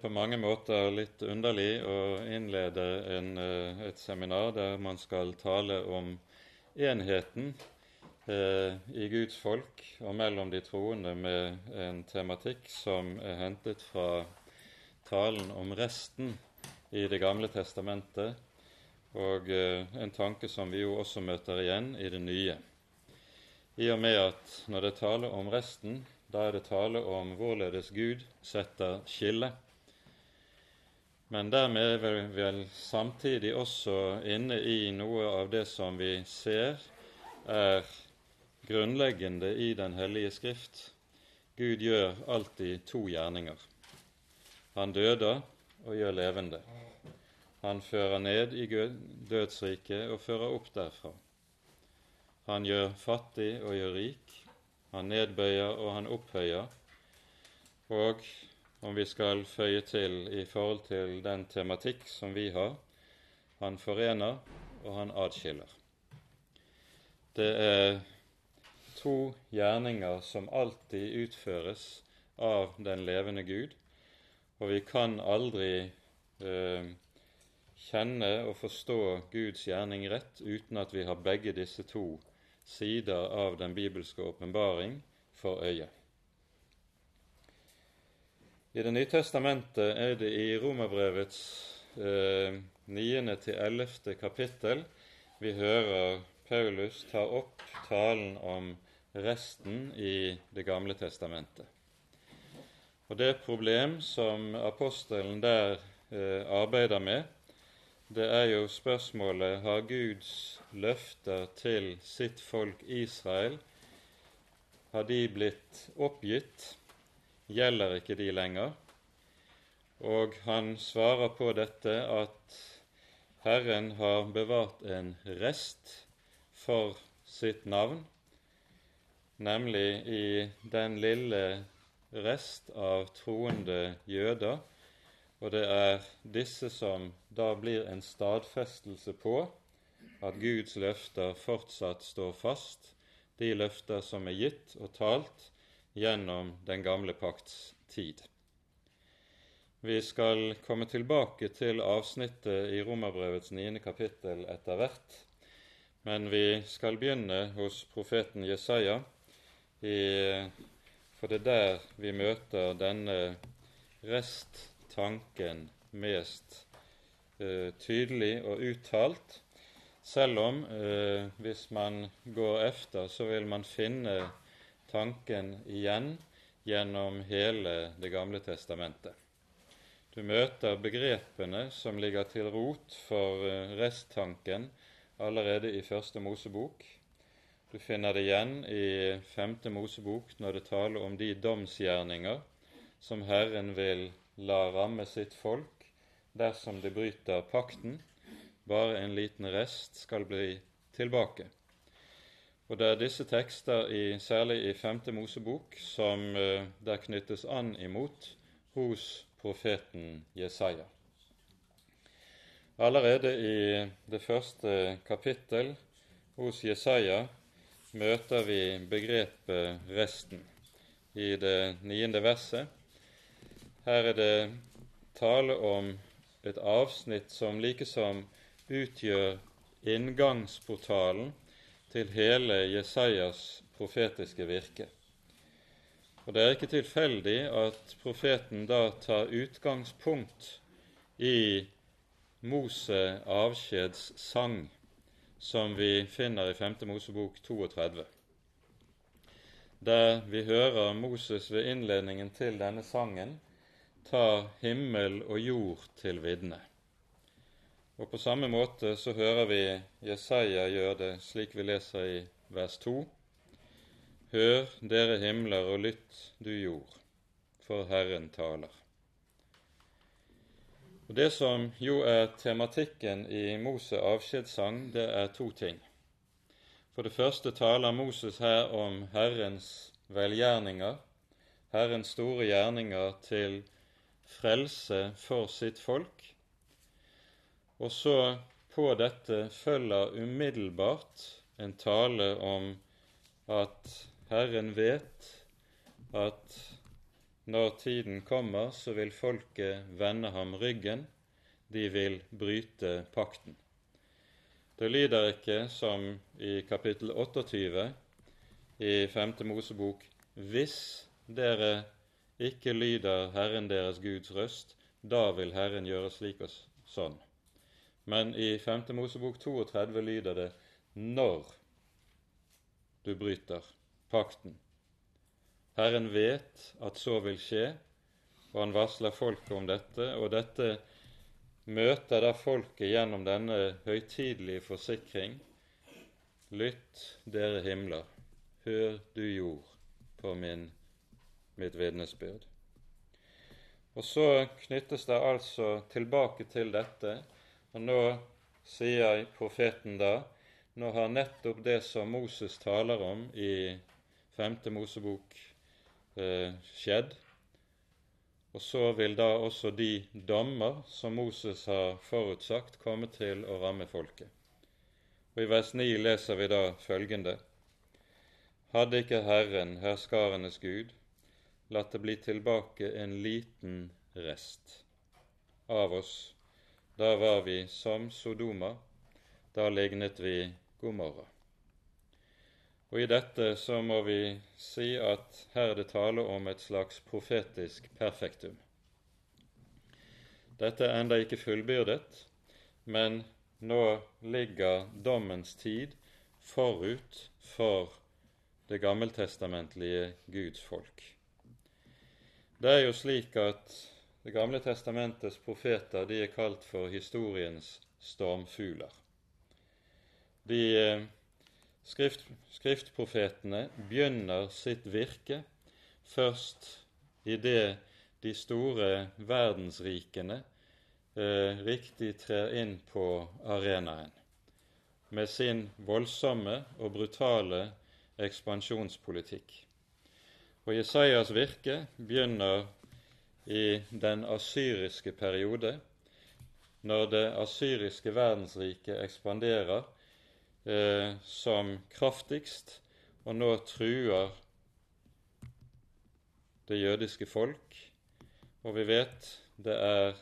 på mange måter litt underlig å innlede en, eh, et seminar der man skal tale om enheten eh, i Guds folk og mellom de troende med en tematikk som er hentet fra talen om resten i Det gamle testamentet, og eh, en tanke som vi jo også møter igjen i det nye. I og med at når det er tale om resten, da er det tale om hvorledes Gud setter skille. Men dermed er vi vel samtidig også inne i noe av det som vi ser er grunnleggende i Den hellige Skrift. Gud gjør alltid to gjerninger. Han døder og gjør levende. Han fører ned i dødsriket og fører opp derfra. Han gjør fattig og gjør rik. Han nedbøyer og han opphøyer. Og om vi skal føye til i forhold til den tematikk som vi har han forener og han adskiller. Det er to gjerninger som alltid utføres av den levende Gud, og vi kan aldri eh, kjenne og forstå Guds gjerning rett uten at vi har begge disse to sider av den bibelske åpenbaring for øyet. I Det nye testamentet er det i Romerbrevets eh, 9. til 11. kapittel vi hører Paulus ta opp talen om resten i Det gamle testamentet. Og Det problem som apostelen der eh, arbeider med, det er jo spørsmålet har Guds løfter til sitt folk Israel har de blitt oppgitt? Gjelder ikke de lenger? Og han svarer på dette at Herren har bevart en rest for sitt navn, nemlig i den lille rest av troende jøder og det er disse som da blir en stadfestelse på at Guds løfter fortsatt står fast, de løfter som er gitt og talt gjennom den gamle pakts tid. Vi skal komme tilbake til avsnittet i Romerbrevets niende kapittel etter hvert, men vi skal begynne hos profeten Jesaja, for det er der vi møter denne resttanken mest uh, tydelig og uttalt, selv om uh, hvis man går efter, så vil man finne tanken igjen gjennom hele Det gamle testamentet. Du møter begrepene som ligger til rot for uh, resttanken allerede i Første Mosebok. Du finner det igjen i Femte Mosebok når det taler om de domsgjerninger som Herren vil la ramme sitt folk dersom de bryter pakten. Bare en liten rest skal bli tilbake. Og Det er disse tekster, i, særlig i Femte Mosebok, som uh, der knyttes an imot hos profeten Jesaja. Allerede i det første kapittel hos Jesaja møter vi begrepet 'resten' i det niende verset. Her er det tale om et avsnitt som likesom utgjør inngangsportalen til hele Jesajas profetiske virke. Og Det er ikke tilfeldig at profeten da tar utgangspunkt i Mose avskjedssang, som vi finner i 5. Mosebok 32 der vi hører Moses ved innledningen til denne sangen ta himmel og jord til vitne. Og på samme måte så hører vi Jesaja gjøre det slik vi leser i vers 2. Hør, dere himler, og lytt, du jord, for Herren taler. Og Det som jo er tematikken i Mose avskjedssang, det er to ting. For det første taler Moses her om Herrens velgjerninger, Herrens store gjerninger til frelse for sitt folk. Og så på dette følger umiddelbart en tale om at Herren vet at når tiden kommer, så vil folket vende ham ryggen, de vil bryte pakten. Det lyder ikke som i kapittel 28 i 5. Mosebok hvis dere ikke lyder Herren deres Guds røst, da vil Herren gjøre slik og sånn. Men i 5. Mosebok 32 lyder det når du bryter pakten. Herren vet at så vil skje, og han varsler folket om dette, og dette møter da folket gjennom denne høytidelige forsikring. Lytt, dere himler, hør du jord på min, mitt vitnesbyrd. Og så knyttes det altså tilbake til dette, og nå sier profeten da Nå har nettopp det som Moses taler om i 5. Mosebok eh, skjedd, og så vil da også de dommer som Moses har forutsagt, komme til å ramme folket. Og I vers 9 leser vi da følgende.: Hadde ikke Herren, herskarenes Gud, latt det bli tilbake en liten rest av oss, da var vi som Sodoma, da lignet vi Gomorra. Og I dette så må vi si at her er det tale om et slags profetisk perfektum. Dette er enda ikke fullbyrdet, men nå ligger dommens tid forut for det gammeltestamentlige Guds folk. Det er jo slik at Det gamle testamentets profeter de er kalt for historiens stormfugler. De eh, Skrift, skriftprofetene begynner sitt virke først idet de store verdensrikene eh, riktig trer inn på arenaen med sin voldsomme og brutale ekspansjonspolitikk. Og Jesajas virke begynner i den asyriske periode, når det asyriske verdensriket ekspanderer eh, som kraftigst, og nå truer det jødiske folk. Og vi vet det er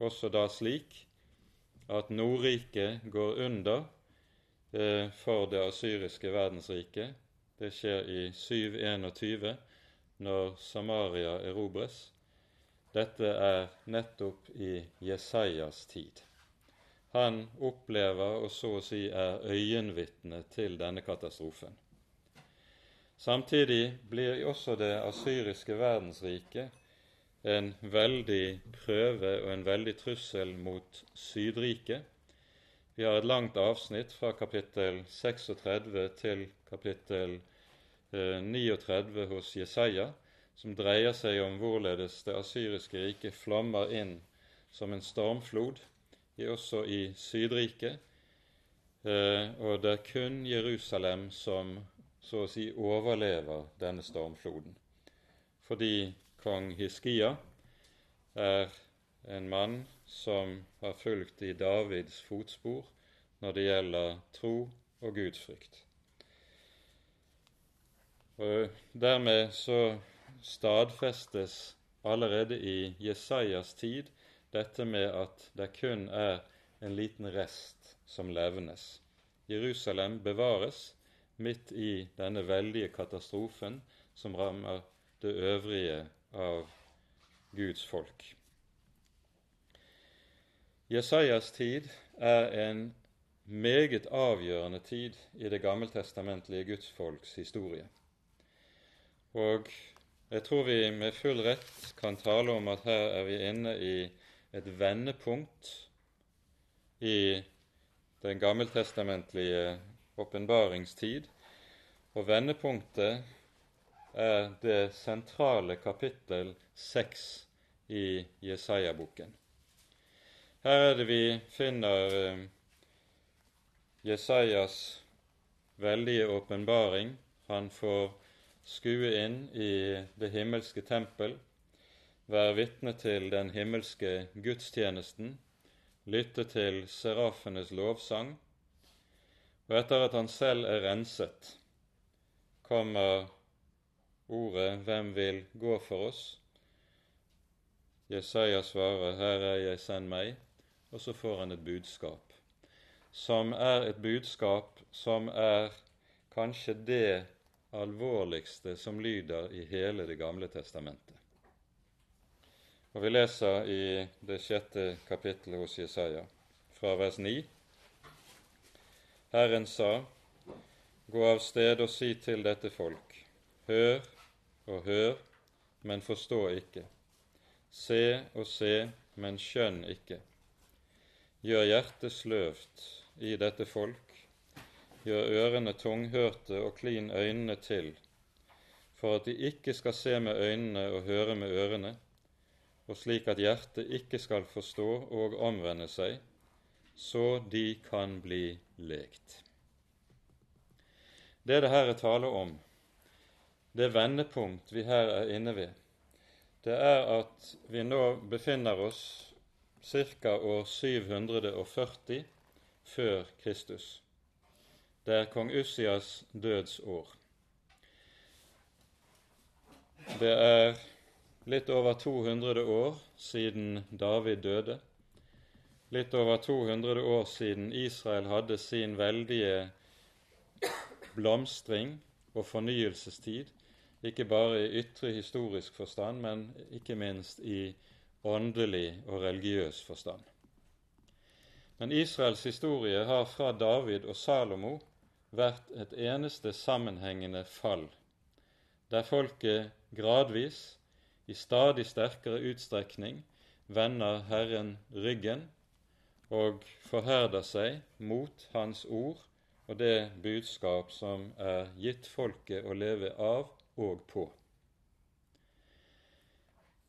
også da slik at Nordriket går under eh, for det asyriske verdensriket. Det skjer i 721, når Samaria erobres. Dette er nettopp i Jesajas tid. Han opplever og så å si er øyenvitne til denne katastrofen. Samtidig blir også det asyriske verdensriket en veldig prøve og en veldig trussel mot Sydriket. Vi har et langt avsnitt fra kapittel 36 til kapittel 39 eh, hos Jesaja, som dreier seg om hvorledes det asyriske riket flammer inn som en stormflod også i Sydriket, eh, og det er kun Jerusalem som så å si overlever denne stormfloden. Fordi kong Hiskia er en mann som har fulgt i Davids fotspor når det gjelder tro og gudsfrykt. Og Dermed så stadfestes allerede i Jesajas tid dette med at det kun er en liten rest som levnes. Jerusalem bevares midt i denne veldige katastrofen som rammer det øvrige av Guds folk. Jesajas tid er en meget avgjørende tid i det gammeltestamentlige Guds folks historie. Og jeg tror vi med full rett kan tale om at her er vi inne i et vendepunkt i den gammeltestamentlige åpenbaringstid. Og vendepunktet er det sentrale kapittel seks i Jesaja-boken. Her er det vi finner eh, Jesajas veldige åpenbaring. Han får skue inn i det himmelske tempel være vitne til den himmelske gudstjenesten, lytte til serafenes lovsang, og etter at han selv er renset, kommer ordet 'Hvem vil gå for oss?' Jesaja svarer 'Her er jeg, send meg', og så får han et budskap, som er et budskap som er kanskje det alvorligste som lyder i hele Det gamle testamentet. Og Vi leser i det sjette kapittelet hos Jesaja, fra vers 9. Herren sa, Gå av sted og si til dette folk, hør og hør, men forstå ikke. Se og se, men skjønn ikke. Gjør hjertet sløvt i dette folk, gjør ørene tunghørte og klin øynene til, for at de ikke skal se med øynene og høre med ørene, og slik at hjertet ikke skal forstå og omvende seg, så de kan bli lekt. Det det her er tale om, det vendepunkt vi her er inne ved, det er at vi nå befinner oss ca. år 740 før Kristus. Det er kong Ussias dødsår. Det er litt over 200 år siden David døde. Litt over 200 år siden Israel hadde sin veldige blomstring og fornyelsestid ikke bare i ytre historisk forstand, men ikke minst i åndelig og religiøs forstand. Men Israels historie har fra David og Salomo vært et eneste sammenhengende fall, der folket gradvis, i stadig sterkere utstrekning, vender Herren ryggen og forherder seg mot Hans ord og det budskap som er gitt folket å leve av og på.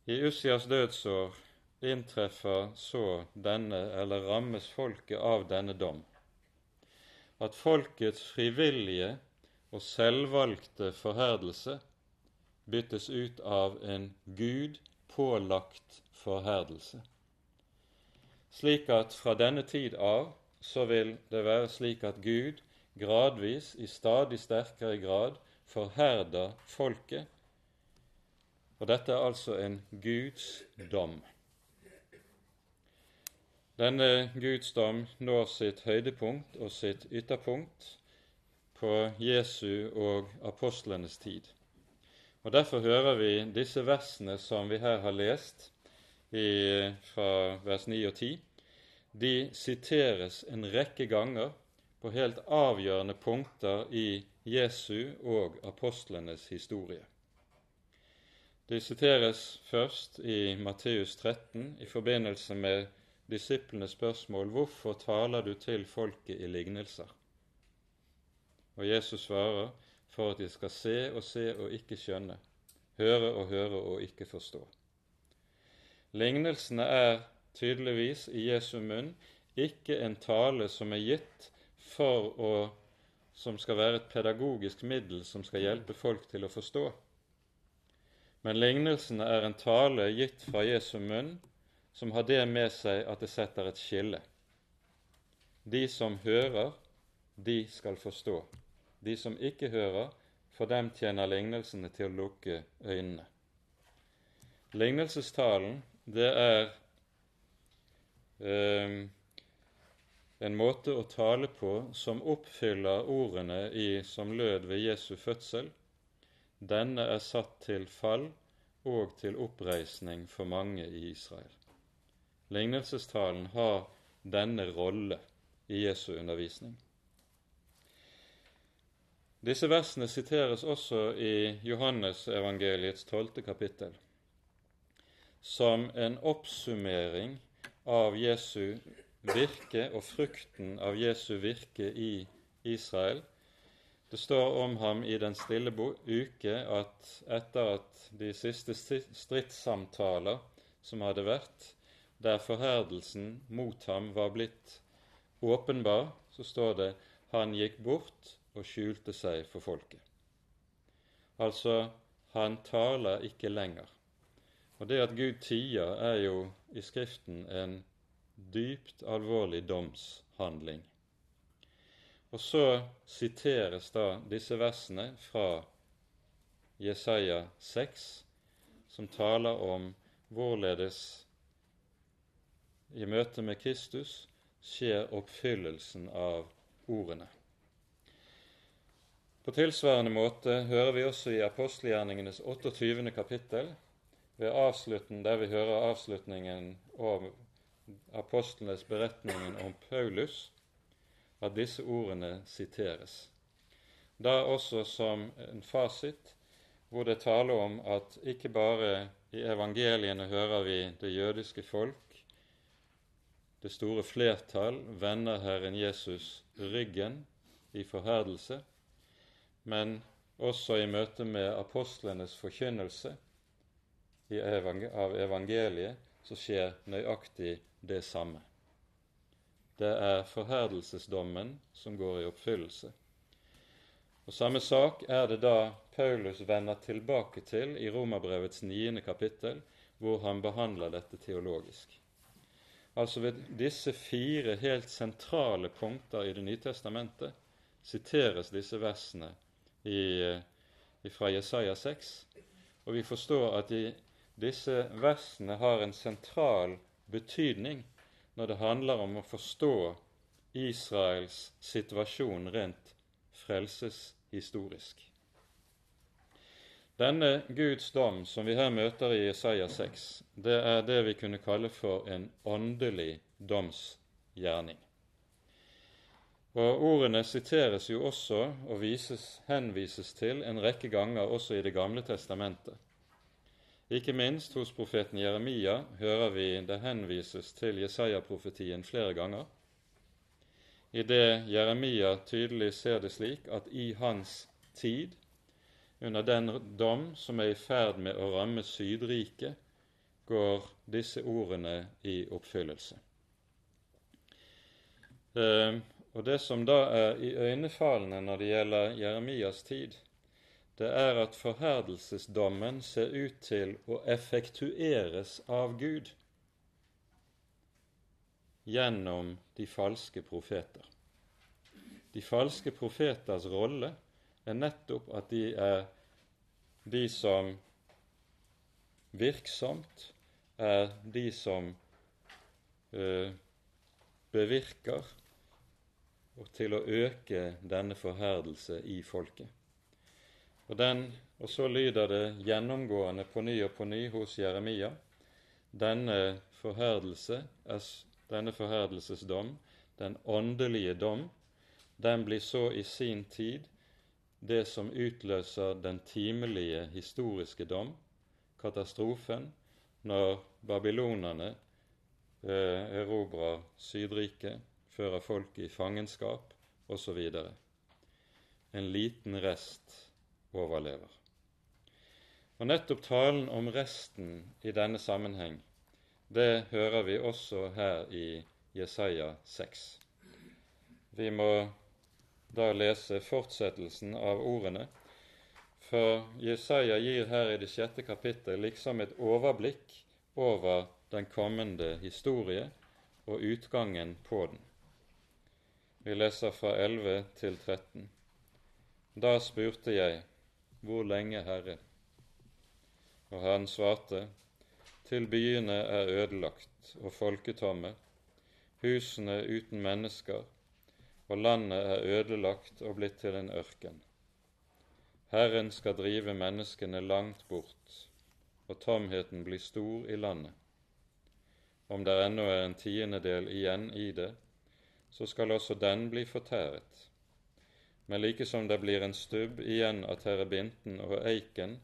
I Ussias dødsår inntreffer så denne, eller rammes folket av denne dom, at folkets frivillige og selvvalgte forherdelse byttes ut av en Gud pålagt forherdelse. Slik at fra denne tid av så vil det være slik at Gud gradvis, i stadig sterkere grad, forherder folket. Og dette er altså en Guds dom. Denne Guds dom når sitt høydepunkt og sitt ytterpunkt på Jesu og apostlenes tid. Og Derfor hører vi disse versene som vi her har lest i, fra vers 9 og 10. De siteres en rekke ganger på helt avgjørende punkter i Jesu og apostlenes historie. De siteres først i Matteus 13 i forbindelse med disiplenes spørsmål 'Hvorfor taler du til folket i lignelser?' Og Jesus svarer 'For at de skal se og se og ikke skjønne, høre og høre og ikke forstå'. Lignelsene er tydeligvis i Jesu munn ikke en tale som er gitt for å, som skal være et pedagogisk middel som skal hjelpe folk til å forstå. Men lignelsene er en tale gitt fra Jesu munn som har det med seg at det setter et skille. De som hører, de skal forstå. De som ikke hører, for dem tjener lignelsene til å lukke øynene. Lignelsestalen, det er um, en måte å tale på som oppfyller ordene i, som lød ved Jesu fødsel. Denne er satt til fall og til oppreisning for mange i Israel. Lignelsestalen har denne rolle i Jesu undervisning. Disse versene siteres også i Johannesevangeliets tolvte kapittel som en oppsummering av Jesu virke og frukten av Jesu virke i Israel. Det står om ham i Den stille uke at etter at de siste stridssamtaler som hadde vært, der forherdelsen mot ham var blitt åpenbar, så står det han gikk bort og skjulte seg for folket. Altså, han taler ikke lenger. Og det at Gud tier, er jo i Skriften en dypt alvorlig domshandling. Og så siteres da disse versene fra Jesaja 6, som taler om hvorledes i møte med Kristus skjer oppfyllelsen av ordene. På tilsvarende måte hører vi også i apostelgjerningenes 28. kapittel, ved avslutten, der vi hører avslutningen av apostlenes beretningen om Paulus, at disse ordene siteres. Da også som en fasit, hvor det taler om at ikke bare i evangeliene hører vi det jødiske folk, det store flertall vender Herren Jesus ryggen i forherdelse, men også i møte med apostlenes forkynnelse av evangeliet, så skjer nøyaktig det samme. Det er forherdelsesdommen som går i oppfyllelse. Og Samme sak er det da Paulus vender tilbake til i Romerbrevets niende kapittel, hvor han behandler dette teologisk. Altså ved disse fire helt sentrale punkter i Det nye testamentet siteres disse versene i, fra Jesaja 6, og vi forstår at de, disse versene har en sentral betydning når det handler om å forstå Israels situasjon rent frelseshistorisk. Denne Guds dom som vi her møter i Jesaja 6, det er det vi kunne kalle for en åndelig domsgjerning. Og Ordene siteres jo også og vises, henvises til en rekke ganger også i Det gamle testamentet. Ikke minst hos profeten Jeremia hører vi det henvises til Jesaja-profetien flere ganger, i det Jeremia tydelig ser det slik at i hans tid, under den dom som er i ferd med å ramme Sydriket, går disse ordene i oppfyllelse. Eh, og Det som da er iøynefallende når det gjelder Jeremias tid, det er at forherdelsesdommen ser ut til å effektueres av Gud gjennom de falske profeter. De falske profeters rolle er nettopp at de er de som virksomt er de som uh, bevirker til å øke denne forherdelse i folket. Og, den, og så lyder det gjennomgående på ny og på ny hos Jeremia denne forherdelse, denne forherdelsesdom, den åndelige dom, den blir så i sin tid det som utløser den timelige historiske dom, katastrofen, når babylonerne eh, erobrer Sydriket, fører folk i fangenskap osv. En liten rest overlever. Og Nettopp talen om resten i denne sammenheng, det hører vi også her i Jesaja 6. Vi må da lese fortsettelsen av ordene, for Jesaja gir her i det sjette kapittel liksom et overblikk over den kommende historie og utgangen på den. Vi leser fra 11 til 13. Da spurte jeg, hvor lenge, Herre? Og han svarte, Til byene er ødelagt og folketomme, husene uten mennesker, og landet er ødelagt og blitt til en ørken. Herren skal drive menneskene langt bort, og tomheten blir stor i landet. Om det ennå er en tiendedel igjen i det, så skal også den bli fortæret men like som det blir en stubb igjen av terrebinten og eiken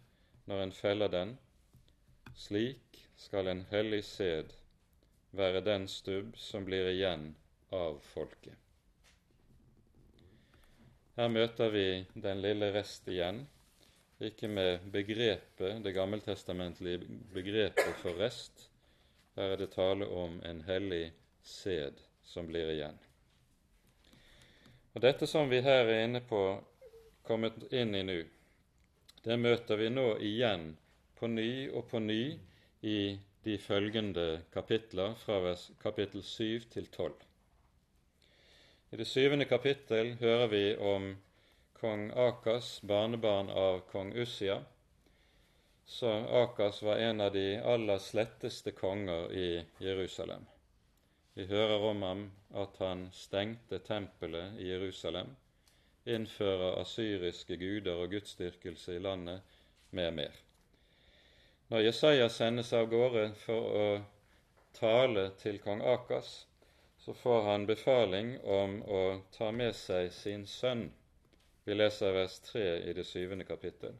når en feller den, slik skal en hellig sed være den stubb som blir igjen av folket. Her møter vi den lille rest igjen, ikke med begrepet, det gammeltestamentlige begrepet for rest. Her er det tale om en hellig sed som blir igjen. Og Dette som vi her er inne på, kommet inn i nå, det møter vi nå igjen på ny og på ny i de følgende kapitler, fra kapittel 7 til 12. I det syvende kapittel hører vi om kong Akas, barnebarn av kong Ussia, så Akas var en av de aller sletteste konger i Jerusalem. Vi hører om ham at han stengte tempelet i Jerusalem, innfører asyriske guder og gudsdyrkelse i landet med mer. Når Jesaja sendes av gårde for å tale til kong Akas, så får han befaling om å ta med seg sin sønn. Vi leser vers 3 i det syvende kapittel.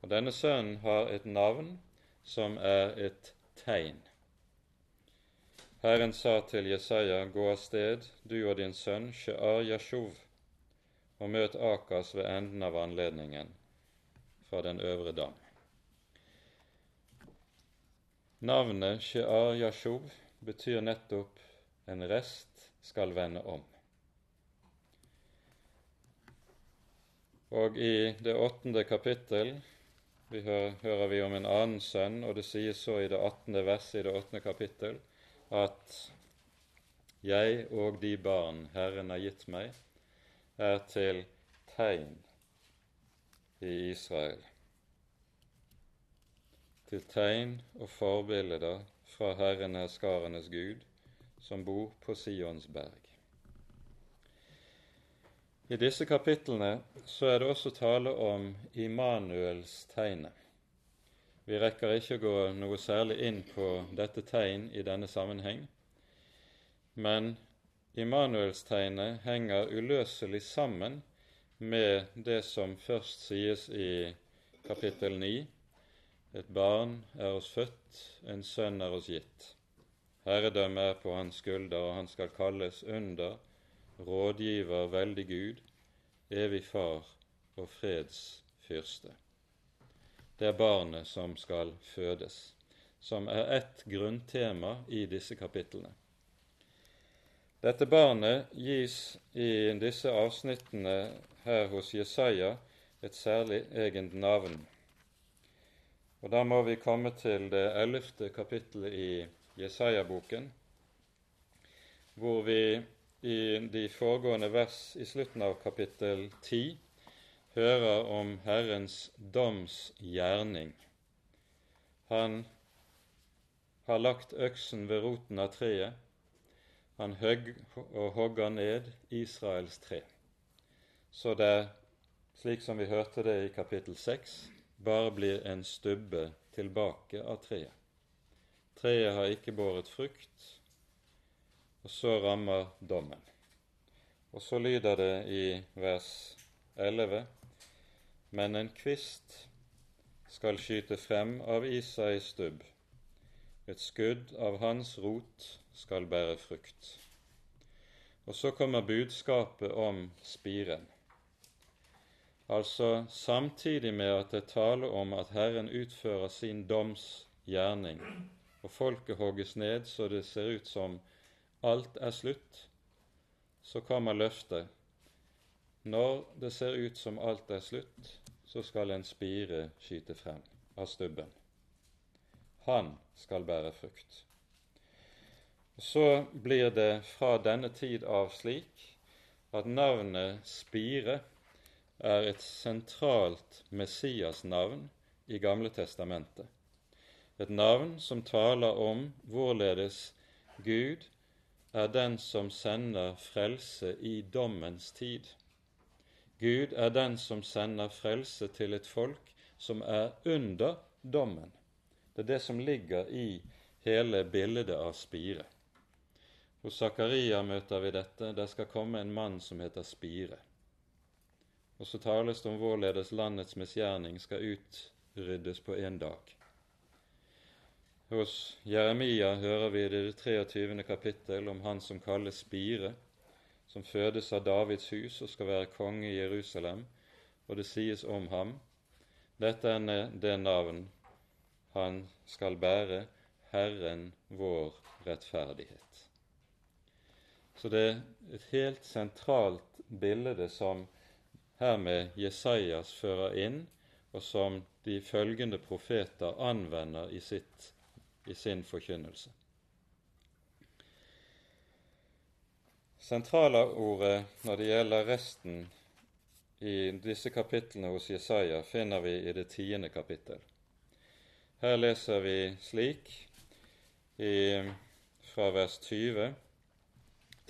Og Denne sønnen har et navn som er et tegn. Herren sa til Jesaja, gå av sted, du og din sønn Shear Yashuv, og møt Akas ved enden av anledningen fra den øvre dam. Navnet Shear Yashuv betyr nettopp en rest skal vende om. Og i det åttende kapittel vi hører, hører, vi om en annen sønn, og det sies så i det attende verset i det åttende kapittel at jeg og de barn Herren har gitt meg, er til tegn i Israel. Til tegn og forbilder fra Herren herskarenes Gud, som bor på Sions berg. I disse kapitlene så er det også tale om Immanuels tegnet. Vi rekker ikke å gå noe særlig inn på dette tegn i denne sammenheng, men Immanuelstegnet henger uløselig sammen med det som først sies i kapittel 9. Et barn er oss født, en sønn er oss gitt. Herredømmet er på hans skulder, og han skal kalles under, rådgiver, veldig Gud, evig Far og freds fyrste. Det er barnet som skal fødes, som er ett grunntema i disse kapitlene. Dette barnet gis i disse avsnittene her hos Jesaja et særlig egent navn. Og Da må vi komme til det ellevte kapittelet i Jesaja-boken, hvor vi i de foregående vers i slutten av kapittel 10 hører om Herrens domsgjerning. Han har lagt øksen ved roten av treet. Han høgg og hogger ned Israels tre. Så det, slik som vi hørte det i kapittel 6, bare blir en stubbe tilbake av treet. Treet har ikke båret frukt, og så rammer dommen. Og så lyder det i vers 11.: Men en kvist skal skyte frem av Isais stubb, et skudd av hans rot skal bære frukt. Og så kommer budskapet om spiren. Altså samtidig med at det taler om at Herren utfører sin doms gjerning, og folket hogges ned så det ser ut som alt er slutt, så kommer løftet. Når det ser ut som alt er slutt, så skal en spire skyte frem av stubben. Han skal bære frukt. Så blir det fra denne tid av slik at navnet Spire er et sentralt Messias-navn i Gamle testamentet et navn som taler om hvorledes Gud er den som sender frelse i dommens tid. Gud er den som sender frelse til et folk som er under dommen. Det er det som ligger i hele bildet av spire. Hos Zakaria møter vi dette. Der skal komme en mann som heter Spire. Og så tales det om hvorledes landets misgjerning skal utryddes på én dag. Hos Jeremia hører vi i det 23. kapittel om han som kalles Spire, som fødes av Davids hus og skal være konge i Jerusalem, og det sies om ham dette er det navn han skal bære, Herren vår rettferdighet. Så det er et helt sentralt bilde som hermed Jesajas fører inn, og som de følgende profeter anvender i sitt i sin forkynnelse. Sentralordet når det gjelder resten i disse kapitlene hos Jesaja, finner vi i det tiende kapittel. Her leser vi slik i, fra vers 20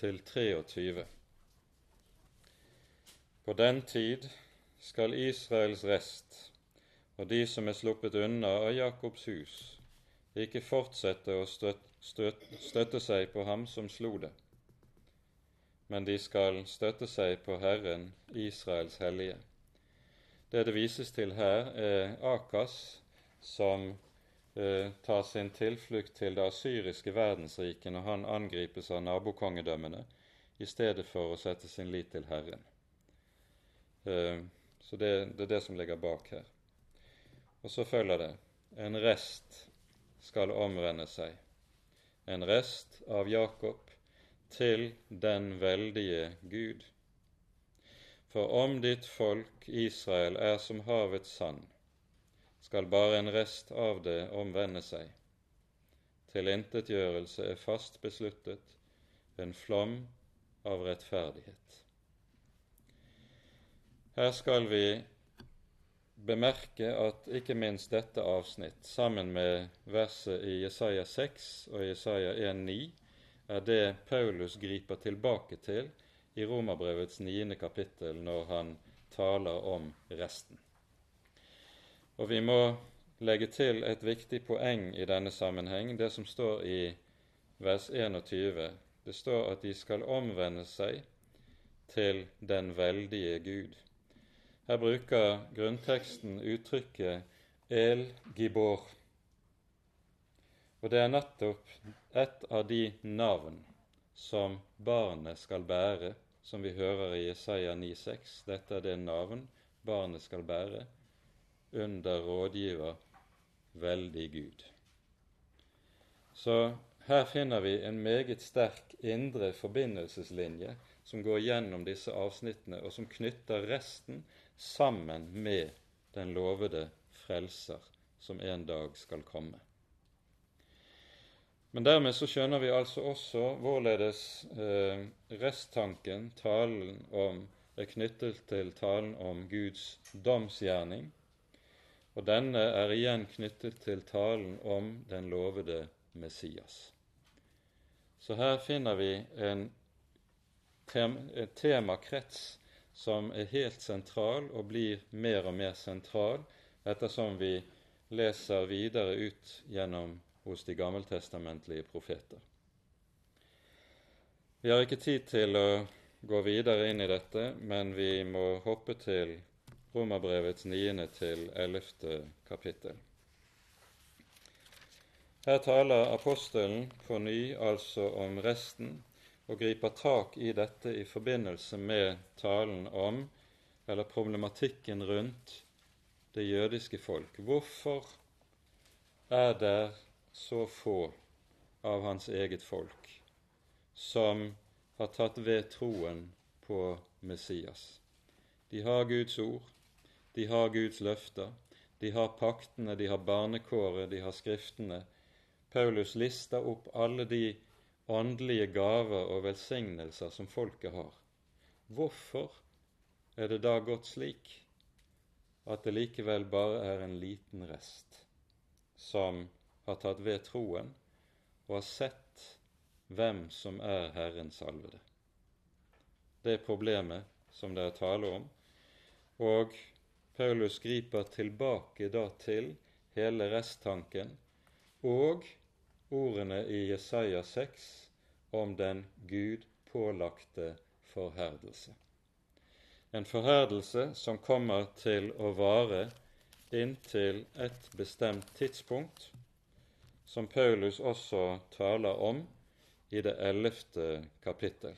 til 23. På den tid skal Israels rest og de som er sluppet unna av Jakobs hus, ikke fortsette å støtte, støt, støtte seg på ham som slo det, men de skal støtte seg på Herren, Israels hellige. Det det vises til her, er Akas som eh, tar sin tilflukt til det asyriske verdensriket når han angripes av nabokongedømmene, i stedet for å sette sin lit til Herren. Eh, så det, det er det som ligger bak her. Og så følger det en rest skal omvende seg, en rest av Jakob til den veldige Gud. For om ditt folk Israel er som havets sand, skal bare en rest av det omvende seg. Tilintetgjørelse er fast besluttet, en flom av rettferdighet. Her skal vi bemerke at ikke minst dette avsnitt, sammen med verset i Jesaja 6 og Jesaja 1,9, er det Paulus griper tilbake til i Romerbrevets niende kapittel når han taler om resten. Og vi må legge til et viktig poeng i denne sammenheng, det som står i vers 21. Det står at de skal omvende seg til den veldige Gud. Her bruker grunnteksten uttrykket El Gibor. Og det er nettopp et av de navn som barnet skal bære, som vi hører i Jesaja 9,6. Dette er det navn barnet skal bære under rådgiver veldig Gud. Så her finner vi en meget sterk indre forbindelseslinje som går gjennom disse avsnittene, og som knytter resten sammen med den lovede frelser som en dag skal komme. Men dermed så skjønner vi altså også hvorledes eh, resttanken, talen om, er knyttet til talen om Guds domsgjerning, og denne er igjen knyttet til talen om den lovede Messias. Så her finner vi en temakrets som er helt sentral og blir mer og mer sentral ettersom vi leser videre ut gjennom hos de gammeltestamentlige profeter. Vi har ikke tid til å gå videre inn i dette, men vi må hoppe til Romerbrevets 9. til 11. kapittel. Her taler apostelen på ny altså om resten og griper tak i dette i forbindelse med talen om, eller problematikken rundt, det jødiske folk. Hvorfor er det så få av hans eget folk som har tatt ved troen på Messias? De har Guds ord, de har Guds løfter, de har paktene, de har barnekåret, de har skriftene. Paulus lister opp alle de åndelige gaver og velsignelser som folket har. Hvorfor er det da gått slik at det likevel bare er en liten rest som har tatt ved troen og har sett hvem som er Herrens salvede? Det er problemet som det er tale om, og Paulus griper tilbake da til hele resttanken og ordene i Jesaja 6 om den Gud pålagte forherdelse. En forherdelse som kommer til å vare inntil et bestemt tidspunkt, som Paulus også taler om i det ellevte kapittel.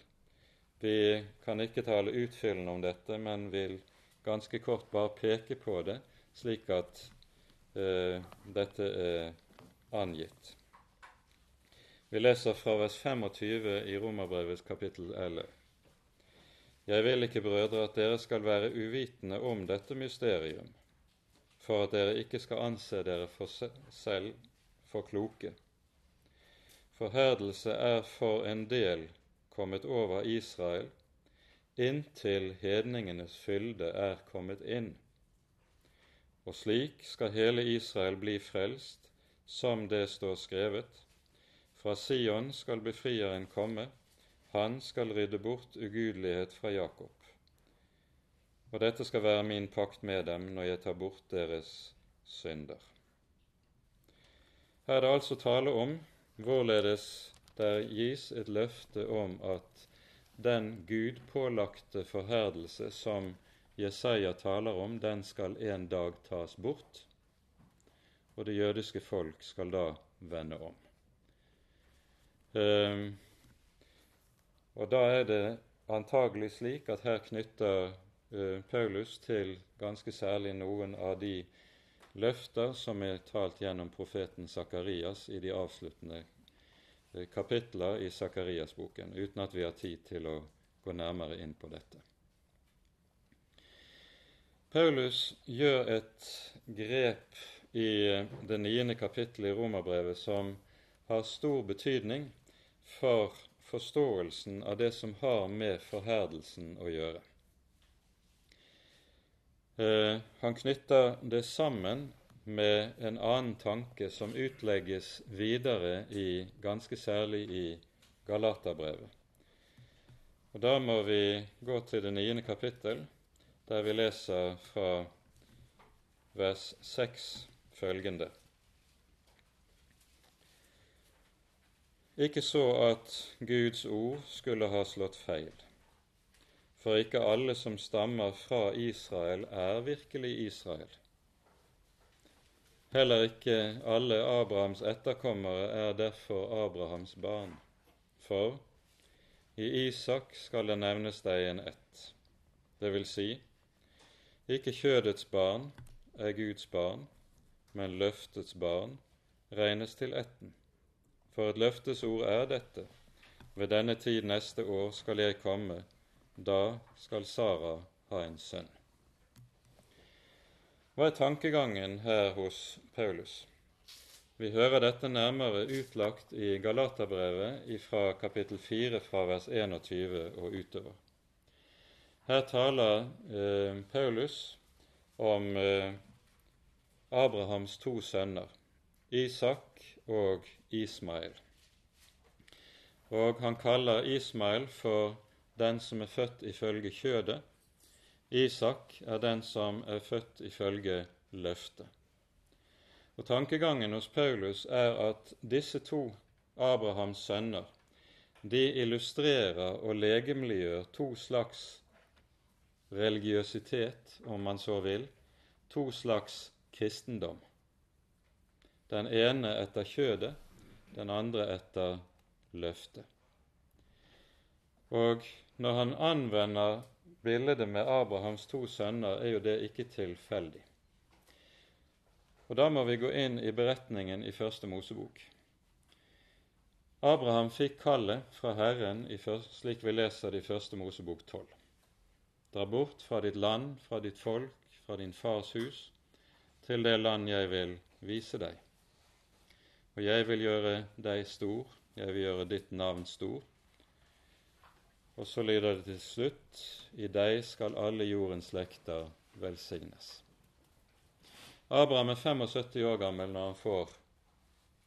Vi kan ikke tale utfyllende om dette, men vil ganske kort bare peke på det, slik at eh, dette er angitt. Vi leser fra vers 25 i Romerbrevets kapittel 11. Jeg vil ikke, brødre, at dere skal være uvitende om dette mysterium, for at dere ikke skal anse dere for selv for kloke. Forherdelse er for en del kommet over Israel inntil hedningenes fylde er kommet inn. Og slik skal hele Israel bli frelst, som det står skrevet. Fra Sion skal befrieren komme, han skal rydde bort ugudelighet fra Jakob. Og dette skal være min pakt med dem når jeg tar bort deres synder. Her er det altså tale om hvorledes der gis et løfte om at den gudpålagte forherdelse som Jesaja taler om, den skal en dag tas bort, og det jødiske folk skal da vende om. Um, og da er det antagelig slik at her knytter uh, Paulus til ganske særlig noen av de løfter som er talt gjennom profeten Sakarias i de avsluttende uh, kapitler i Sakarias-boken, uten at vi har tid til å gå nærmere inn på dette. Paulus gjør et grep i eh, det niende kapittelet i Romerbrevet som har stor betydning for forståelsen av det som har med forherdelsen å gjøre. Eh, han knytter det sammen med en annen tanke som utlegges videre i, ganske særlig i Galaterbrevet. Og Da må vi gå til det niende kapittel, der vi leser fra vers 6 følgende. Ikke så at Guds ord skulle ha slått feil, for ikke alle som stammer fra Israel, er virkelig Israel. Heller ikke alle Abrahams etterkommere er derfor Abrahams barn, for i Isak skal det nevnes deg en ett, det vil si, ikke kjødets barn er Guds barn, men løftets barn regnes til etten. For et løftes ord er dette. Ved denne tid neste år skal jeg komme, da skal Sara ha en sønn. Hva er tankegangen her hos Paulus? Vi hører dette nærmere utlagt i Galaterbrevet fra kapittel 4 fra vers 21 og utover. Her taler eh, Paulus om eh, Abrahams to sønner, Isak og Ismail. Og han kaller Ismail for den som er født ifølge kjødet. Isak er den som er født ifølge løftet. Og Tankegangen hos Paulus er at disse to Abrahams sønner de illustrerer og legemliggjør to slags religiøsitet, om man så vil, to slags kristendom. Den ene etter kjødet, den andre etter løftet. Og når han anvender bildet med Abrahams to sønner, er jo det ikke tilfeldig. Og Da må vi gå inn i beretningen i Første Mosebok. Abraham fikk kallet fra Herren, slik vi leser det i Første Mosebok 12. Dra bort fra ditt land, fra ditt folk, fra din fars hus, til det land jeg vil vise deg. Og jeg vil gjøre deg stor, jeg vil gjøre ditt navn stor. Og så lyder det til slutt, i deg skal alle jordens slekter velsignes. Abraham er 75 år gammel når han får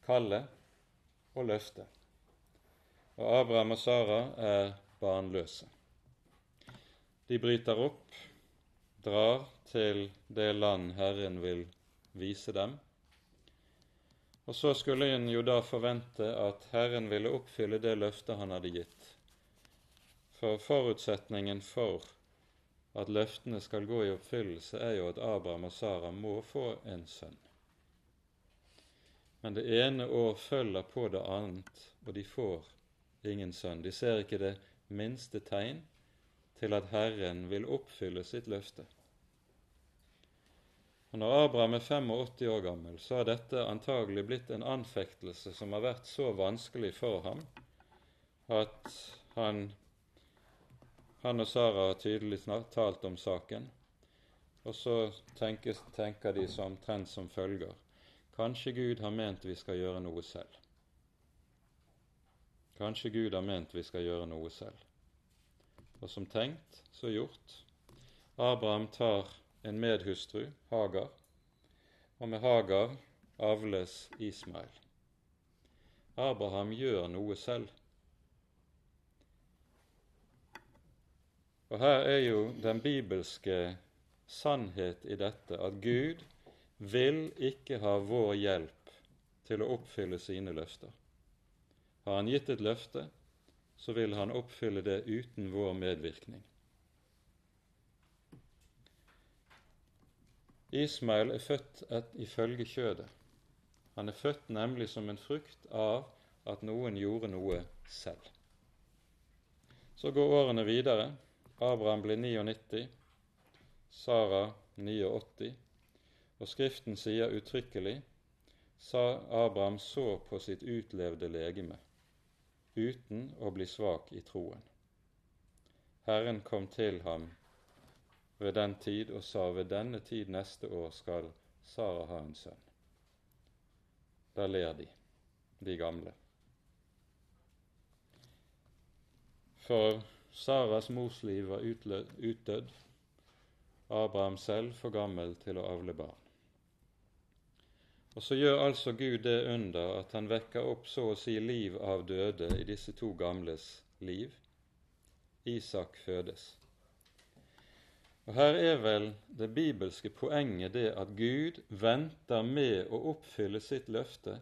kallet og løftet. Og Abraham og Sara er barnløse. De bryter opp, drar til det land Herren vil vise dem. Og så skulle en jo da forvente at Herren ville oppfylle det løftet han hadde gitt. For forutsetningen for at løftene skal gå i oppfyllelse, er jo at Abraham og Sara må få en sønn. Men det ene år følger på det annet, og de får ingen sønn. De ser ikke det minste tegn til at Herren vil oppfylle sitt løfte. Og Når Abraham er 85 år gammel, så har dette antagelig blitt en anfektelse som har vært så vanskelig for ham at han, han og Sara har tydelig talt om saken. Og så tenker, tenker de som omtrent som følger Kanskje Gud har ment vi skal gjøre noe selv. Kanskje Gud har ment vi skal gjøre noe selv. Og som tenkt, så gjort. Abraham tar en medhustru, Hagar, og med Hagar avles Ismael. Abraham gjør noe selv. Og her er jo den bibelske sannhet i dette at Gud vil ikke ha vår hjelp til å oppfylle sine løfter. Har Han gitt et løfte, så vil Han oppfylle det uten vår medvirkning. Ismael er født et, ifølge kjødet. Han er født nemlig som en frukt av at noen gjorde noe selv. Så går årene videre. Abraham blir 99, Sara 89, og Skriften sier uttrykkelig sa Abraham så på sitt utlevde legeme, uten å bli svak i troen. Herren kom til ham ved den tid og sa ved denne tid neste år skal Sara ha en sønn. Da ler de, de gamle. For Saras mors liv var utdødd, Abraham selv for gammel til å avle barn. Og så gjør altså Gud det under at han vekker opp så å si liv av døde i disse to gamles liv. Isak fødes. Og Her er vel det bibelske poenget det at Gud venter med å oppfylle sitt løfte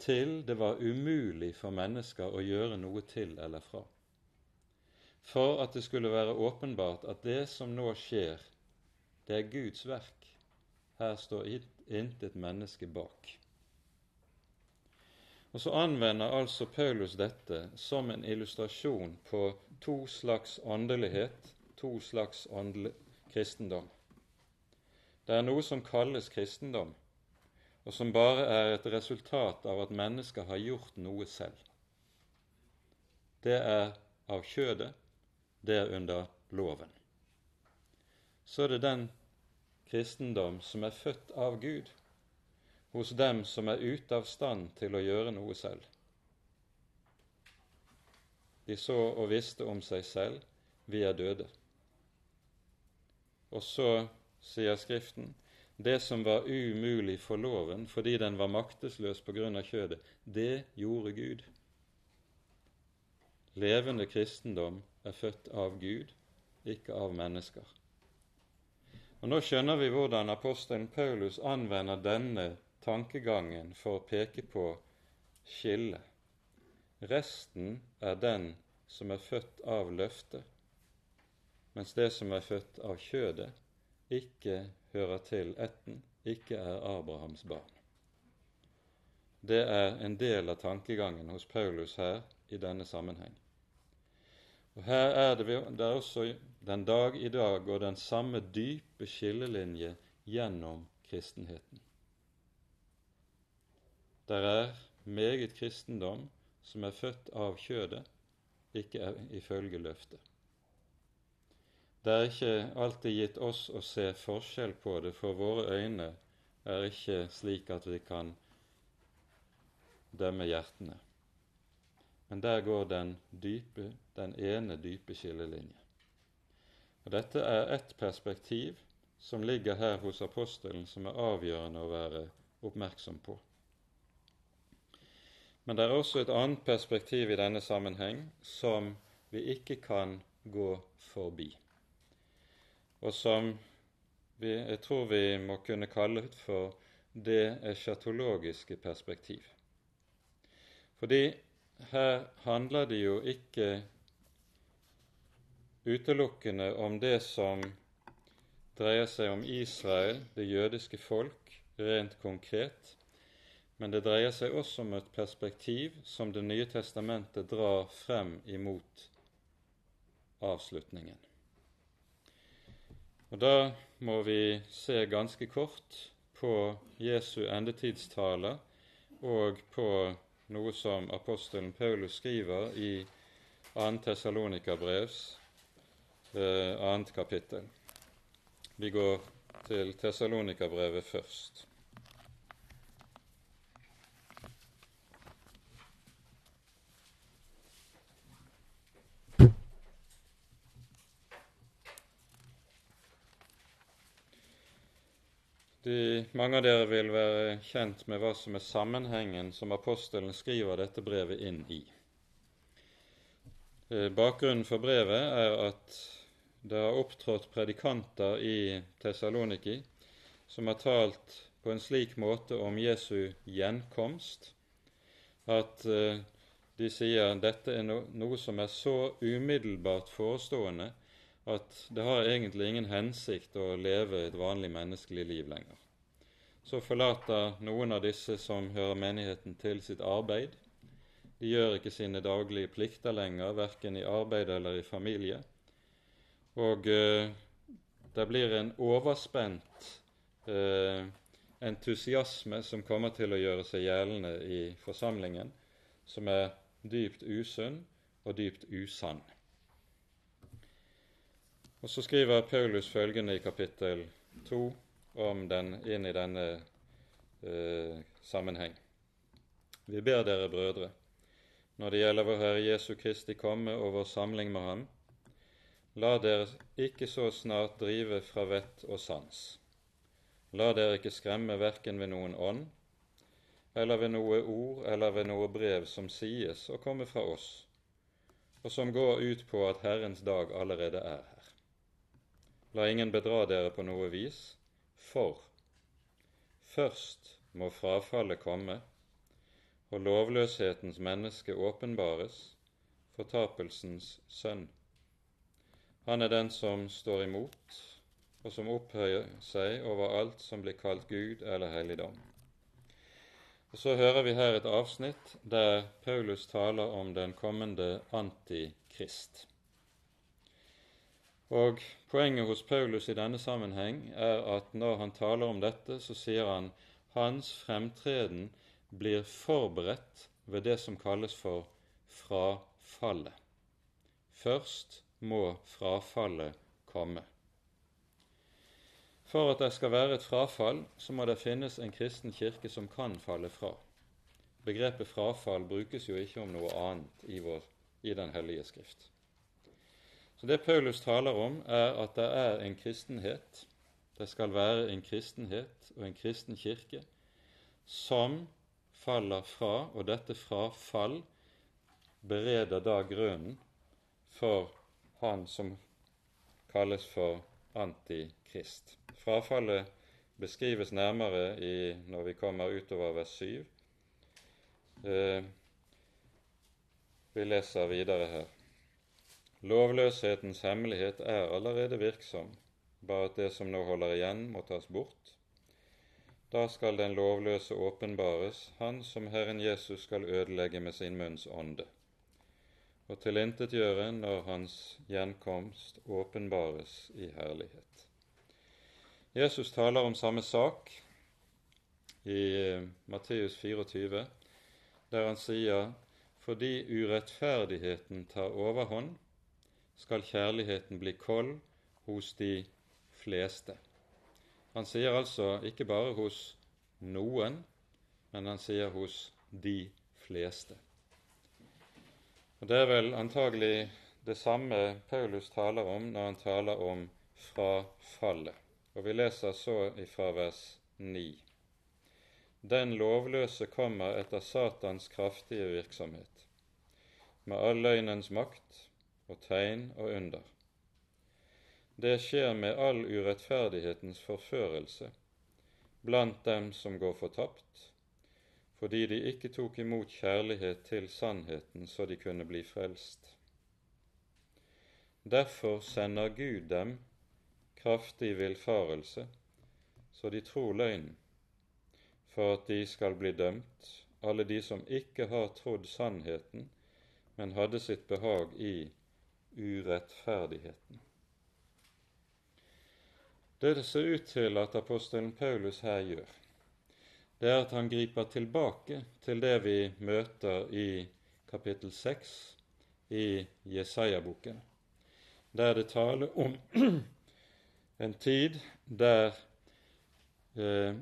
til det var umulig for mennesker å gjøre noe til eller fra. For at det skulle være åpenbart at det som nå skjer, det er Guds verk. Her står intet menneske bak. Og Så anvender altså Paulus dette som en illustrasjon på to slags åndelighet to slags kristendom. Det er noe som kalles kristendom, og som bare er et resultat av at mennesker har gjort noe selv. Det er av kjødet, det er under loven. Så er det den kristendom som er født av Gud, hos dem som er ute av stand til å gjøre noe selv. De så og visste om seg selv vi er døde. Og så sier Skriften det som var umulig for loven fordi den var maktesløs på grunn av kjødet, det gjorde Gud. Levende kristendom er født av Gud, ikke av mennesker. Og Nå skjønner vi hvordan apostelen Paulus anvender denne tankegangen for å peke på skillet. Resten er den som er født av løftet, mens det som er født av kjødet, ikke hører til ætten, ikke er Abrahams barn. Det er en del av tankegangen hos Paulus her i denne sammenheng. Og Her er det, det er også den dag i dag og den samme dype skillelinje gjennom kristenheten. Der er meget kristendom som er født av kjødet, ikke ifølge løftet. Det er ikke alltid gitt oss å se forskjell på det, for våre øyne er ikke slik at vi kan dømme hjertene. Men der går den dype, den ene dype skillelinje. Og Dette er ett perspektiv som ligger her hos apostelen, som er avgjørende å være oppmerksom på. Men det er også et annet perspektiv i denne sammenheng som vi ikke kan gå forbi og som vi, jeg tror vi må kunne kalle ut for det eschatologiske perspektiv. Fordi her handler det jo ikke utelukkende om det som dreier seg om Israel, det jødiske folk, rent konkret, men det dreier seg også om et perspektiv som Det nye testamentet drar frem imot avslutningen. Og Da må vi se ganske kort på Jesu endetidstale og på noe som apostelen Paulus skriver i 2. Tessalonikabrevs eh, annet kapittel. Vi går til Tessalonikabrevet først. De, mange av dere vil være kjent med hva som er sammenhengen som apostelen skriver dette brevet inn i. Eh, bakgrunnen for brevet er at det har opptrådt predikanter i Tessaloniki som har talt på en slik måte om Jesu gjenkomst at eh, de sier dette er noe som er så umiddelbart forestående at det har egentlig ingen hensikt å leve et vanlig menneskelig liv lenger. Så forlater noen av disse som hører menigheten til, sitt arbeid. De gjør ikke sine daglige plikter lenger, verken i arbeid eller i familie. Og eh, det blir en overspent eh, entusiasme som kommer til å gjøre seg gjeldende i forsamlingen, som er dypt usunn og dypt usann. Og Så skriver Paulus følgende i kapittel 2 om den inn i denne eh, sammenheng. Vi ber dere, brødre, når det gjelder vår Herre Jesu Kristi komme og vår samling med Ham, la dere ikke så snart drive fra vett og sans. La dere ikke skremme verken ved noen ånd, eller ved noe ord eller ved noe brev som sies og kommer fra oss, og som går ut på at Herrens dag allerede er. La ingen bedra dere på noe vis, for først må frafallet komme, og lovløshetens menneske åpenbares, fortapelsens sønn. Han er den som står imot, og som opphøyer seg over alt som blir kalt Gud eller helligdom. Og Så hører vi her et avsnitt der Paulus taler om den kommende antikrist. Og Poenget hos Paulus i denne sammenheng er at når han taler om dette, så sier han hans fremtreden blir forberedt ved det som kalles for frafallet. Først må frafallet komme. For at det skal være et frafall, så må det finnes en kristen kirke som kan falle fra. Begrepet frafall brukes jo ikke om noe annet i, vår, i Den hellige skrift. Så Det Paulus taler om, er at det er en kristenhet, det skal være en kristenhet og en kristen kirke, som faller fra, og dette frafall bereder da grunnen for han som kalles for antikrist. Frafallet beskrives nærmere i, når vi kommer utover vers 7. Eh, vi leser videre her. Lovløshetens hemmelighet er allerede virksom, bare at det som nå holder igjen, må tas bort. Da skal den lovløse åpenbares, han som Herren Jesus skal ødelegge med sin munns ånde, og tilintetgjøre når hans gjenkomst åpenbares i herlighet. Jesus taler om samme sak i eh, Matteus 24, der han sier fordi urettferdigheten tar overhånd, skal kjærligheten bli kold hos de fleste. Han sier altså ikke bare hos noen, men han sier hos de fleste. Og Det er vel antagelig det samme Paulus taler om når han taler om frafallet. Og vi leser så ifra vers 9. Den lovløse kommer etter Satans kraftige virksomhet, med all løgnens makt og tegn og under. Det skjer med all urettferdighetens forførelse blant dem som går fortapt, fordi de ikke tok imot kjærlighet til sannheten så de kunne bli frelst. Derfor sender Gud dem kraftig villfarelse, så de tror løgnen, for at de skal bli dømt, alle de som ikke har trodd sannheten, men hadde sitt behag i urettferdigheten. Det det ser ut til at apostelen Paulus her gjør, det er at han griper tilbake til det vi møter i kapittel 6 i Jesaja-boken, der det taler om en tid der eh,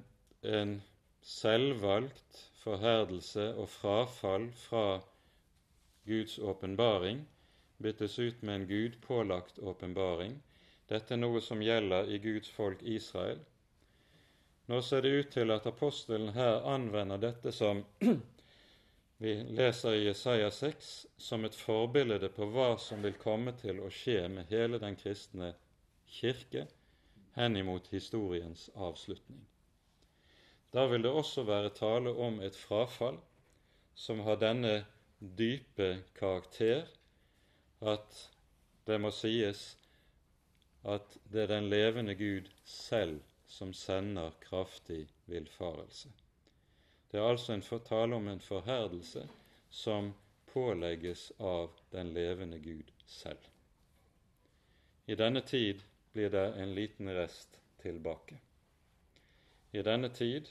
en selvvalgt forherdelse og frafall fra Guds åpenbaring byttes ut med en gudpålagt åpenbaring. Dette er noe som gjelder i Guds folk Israel. Nå ser det ut til at apostelen her anvender dette som vi leser i Jesaja 6, som et forbilde på hva som vil komme til å skje med hele den kristne kirke henimot historiens avslutning. Da vil det også være tale om et frafall som har denne dype karakter at det må sies at det er den levende Gud selv som sender kraftig villfarelse. Det er altså en tale om en forherdelse som pålegges av den levende Gud selv. I denne tid blir det en liten rest tilbake. I denne tid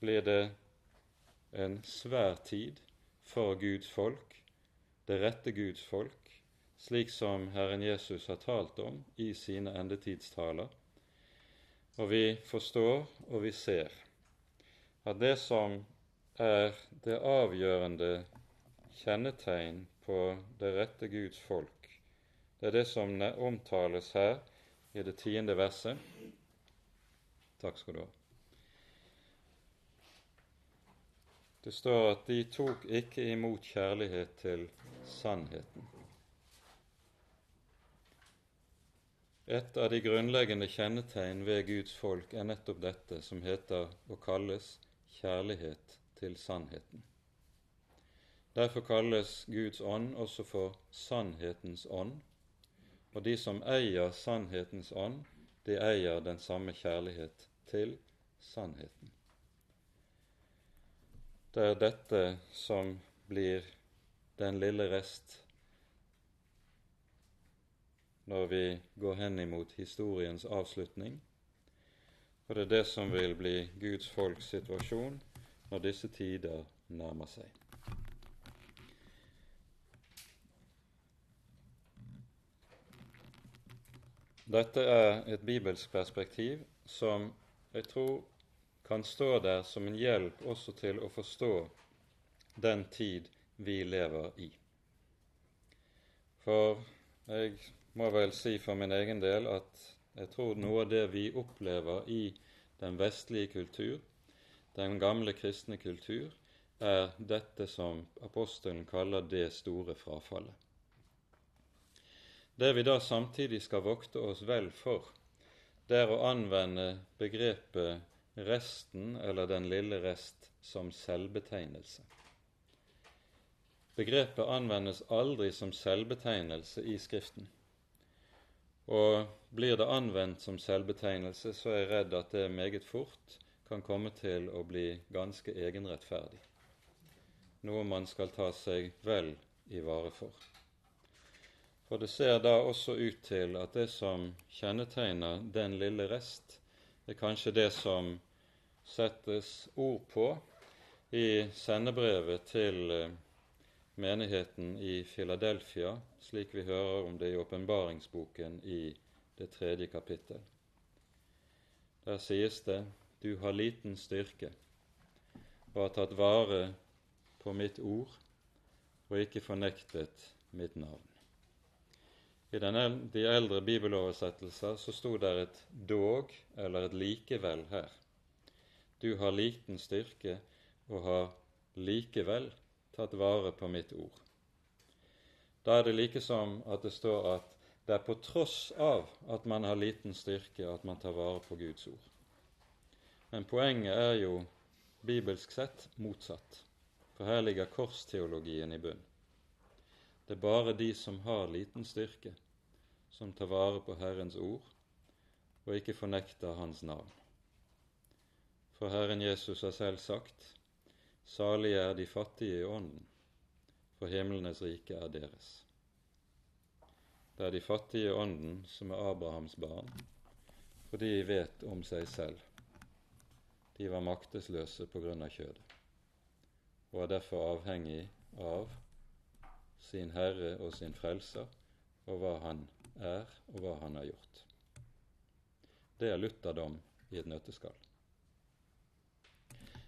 blir det en svær tid for Guds folk, det rette Guds folk, slik som Herren Jesus har talt om i sine endetidstaler. Og vi forstår og vi ser at det som er det avgjørende kjennetegn på det rette Guds folk, det er det som omtales her i det tiende verset. Takk skal du ha. Det står at de tok ikke imot kjærlighet til sannheten. Et av de grunnleggende kjennetegn ved Guds folk er nettopp dette som heter og kalles kjærlighet til sannheten. Derfor kalles Guds ånd også for sannhetens ånd, og de som eier sannhetens ånd, de eier den samme kjærlighet til sannheten. Det er dette som blir den lille rest når vi går hen imot historiens avslutning, og det er det som vil bli Guds folks situasjon når disse tider nærmer seg. Dette er et bibelsk perspektiv som jeg tror kan stå der som en hjelp også til å forstå den tid vi lever i. For jeg må vel si for min egen del at jeg tror noe av det vi opplever i den vestlige kultur, den gamle kristne kultur, er dette som apostelen kaller det store frafallet. Det vi da samtidig skal vokte oss vel for, det er å anvende begrepet resten eller den lille rest som selvbetegnelse. Begrepet anvendes aldri som selvbetegnelse i Skriften. Og blir det anvendt som selvbetegnelse, så er jeg redd at det meget fort kan komme til å bli ganske egenrettferdig, noe man skal ta seg vel i vare for. For det ser da også ut til at det som kjennetegner den lille rest, er kanskje det som settes ord på i sendebrevet til eh, menigheten i Filadelfia, slik vi hører om det i åpenbaringsboken i det tredje kapittel. Der sies det du har liten styrke og har tatt vare på mitt ord og ikke fornektet mitt navn. I de eldre bibeloversettelser så sto det et dog eller et likevel her. Du har liten styrke og har likevel tatt vare på mitt ord. Da er det like som at det står at det er på tross av at man har liten styrke, at man tar vare på Guds ord. Men poenget er jo bibelsk sett motsatt, for her ligger korsteologien i bunn. Det er bare de som har liten styrke, som tar vare på Herrens ord og ikke fornekter Hans navn. For Herren Jesus har selv sagt:" Salige er de fattige i ånden, for himlenes rike er deres. Det er de fattige i ånden som er Abrahams barn, for de vet om seg selv. De var maktesløse på grunn av kjødet, og er derfor avhengig av sin Herre og sin Frelser og hva Han er, og hva Han har gjort. Det er lutherdom i et nøtteskall.